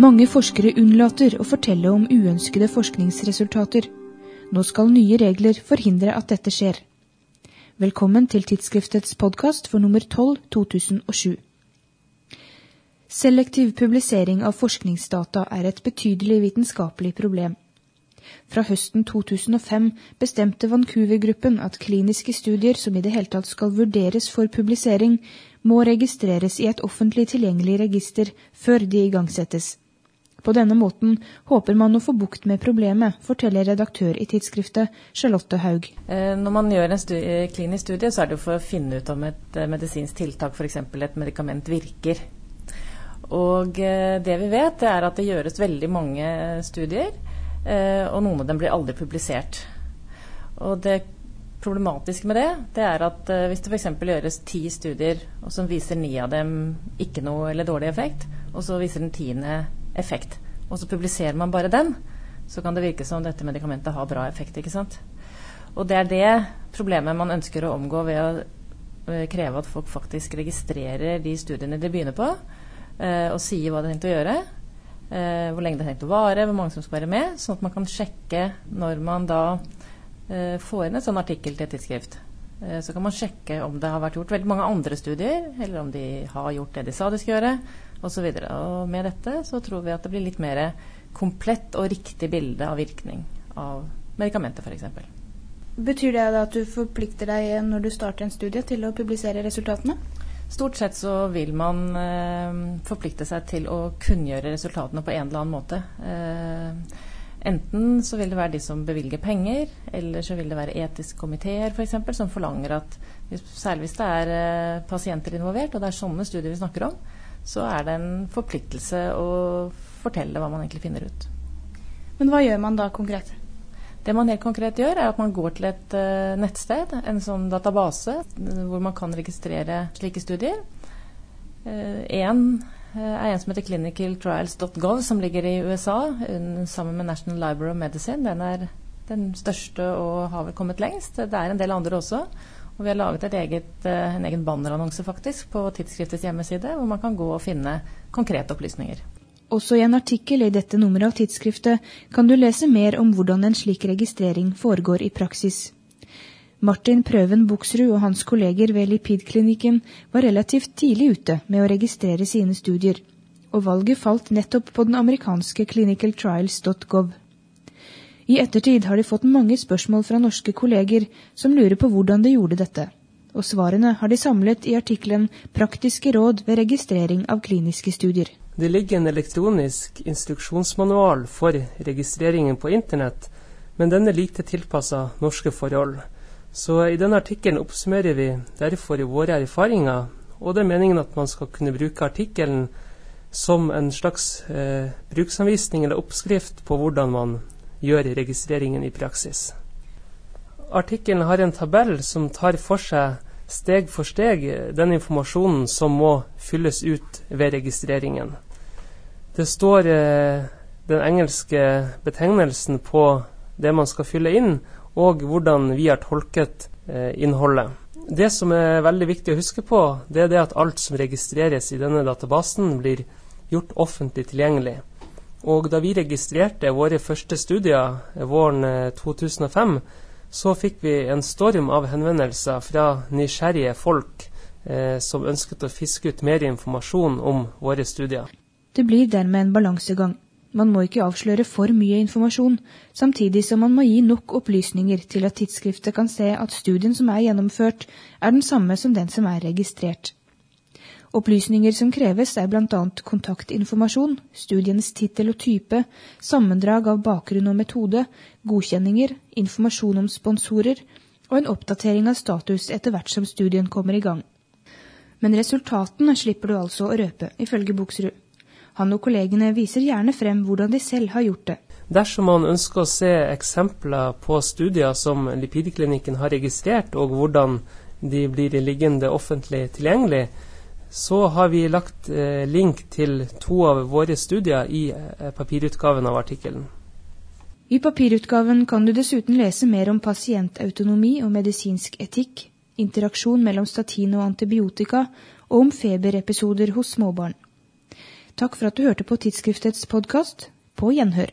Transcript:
Mange forskere unnlater å fortelle om uønskede forskningsresultater. Nå skal nye regler forhindre at dette skjer. Velkommen til tidsskriftets podkast for nummer 12 2007. Selektiv publisering av forskningsdata er et betydelig vitenskapelig problem. Fra høsten 2005 bestemte Vancouver-gruppen at kliniske studier som i det hele tatt skal vurderes for publisering, må registreres i et offentlig tilgjengelig register før de igangsettes. På denne måten håper man å få bukt med problemet, forteller redaktør i tidsskriftet Charlotte Haug. Eh, når man gjør en studie, klinisk studie, så er det jo for å finne ut om et eh, medisinsk tiltak, f.eks. et medikament, virker. Og eh, det vi vet, det er at det gjøres veldig mange studier, og noen av dem blir aldri publisert. Og det problematiske med det, det er at hvis det f.eks. gjøres ti studier, og som viser ni av dem ikke noe eller dårlig effekt, og så viser den tiende effekt, og så publiserer man bare den, så kan det virke som dette medikamentet har bra effekt. ikke sant? Og det er det problemet man ønsker å omgå ved å eh, kreve at folk faktisk registrerer de studiene de begynner på, eh, og sier hva de har tenkt å gjøre, eh, hvor lenge det har tenkt å vare, hvor mange som skal være med, sånn at man kan sjekke når man da får inn en sånn artikkel til et tidsskrift. Så kan man sjekke om det har vært gjort veldig mange andre studier, eller om de har gjort det de sa de skulle gjøre, osv. Og, så og med dette så tror vi at det blir litt mer komplett og riktig bilde av virkning av medikamentet f.eks. Betyr det at du forplikter deg når du starter en studie til å publisere resultatene? Stort sett så vil man eh, forplikte seg til å kunngjøre resultatene på en eller annen måte. Eh, enten så vil det være de som bevilger penger, eller så vil det være etiske komiteer f.eks. som forlanger at, særlig hvis det er eh, pasienter involvert, og det er sånne studier vi snakker om, så er det en forpliktelse å fortelle hva man egentlig finner ut. Men hva gjør man da konkret? Det man helt konkret gjør, er at man går til et uh, nettsted, en sånn database, hvor man kan registrere slike studier. Uh, en uh, er en som heter clinicaltrials.gov, som ligger i USA sammen med National Library of Medicine. Den er den største og har vel kommet lengst. Det er en del andre også. Og vi har laget eget, eh, en egen bannerannonse faktisk på tidsskriftets hjemmeside, hvor man kan gå og finne konkrete opplysninger. Også i en artikkel i dette nummeret av tidsskriftet kan du lese mer om hvordan en slik registrering foregår i praksis. Martin Prøven Buksrud og hans kolleger ved Lipidklinikken var relativt tidlig ute med å registrere sine studier, og valget falt nettopp på den amerikanske clinicaltrials.gov. I ettertid har de fått mange spørsmål fra norske kolleger som lurer på hvordan de gjorde dette. Og svarene har de samlet i artikkelen 'Praktiske råd ved registrering av kliniske studier'. Det ligger en elektronisk instruksjonsmanual for registreringen på internett, men den er lite tilpassa norske forhold. Så i denne artikkelen oppsummerer vi derfor våre erfaringer, og det er meningen at man skal kunne bruke artikkelen som en slags eh, bruksanvisning eller oppskrift på hvordan man gjør registreringen i praksis. Artikkelen har en tabell som tar for seg steg for steg den informasjonen som må fylles ut ved registreringen. Det står eh, den engelske betegnelsen på det man skal fylle inn, og hvordan vi har tolket eh, innholdet. Det som er veldig viktig å huske på, det er det at alt som registreres i denne databasen, blir gjort offentlig tilgjengelig. Og da vi registrerte våre første studier våren 2005, eh, så fikk vi en storm av henvendelser fra nysgjerrige folk eh, som ønsket å fiske ut mer informasjon om våre studier. Det blir dermed en balansegang. Man må ikke avsløre for mye informasjon, samtidig som man må gi nok opplysninger til at tidsskriftet kan se at studien som er gjennomført, er den samme som den som er registrert. Opplysninger som kreves er bl.a. kontaktinformasjon, studiens tittel og type, sammendrag av bakgrunn og metode, godkjenninger, informasjon om sponsorer og en oppdatering av status etter hvert som studien kommer i gang. Men resultatene slipper du altså å røpe, ifølge Buksrud. Han og kollegene viser gjerne frem hvordan de selv har gjort det. Dersom man ønsker å se eksempler på studier som Lipidklinikken har registrert, og hvordan de blir liggende offentlig tilgjengelig, så har vi lagt eh, link til to av våre studier i eh, papirutgaven av artikkelen. I papirutgaven kan du dessuten lese mer om pasientautonomi og medisinsk etikk, interaksjon mellom statin og antibiotika, og om feberepisoder hos småbarn. Takk for at du hørte på Tidsskriftets podkast. På gjenhør.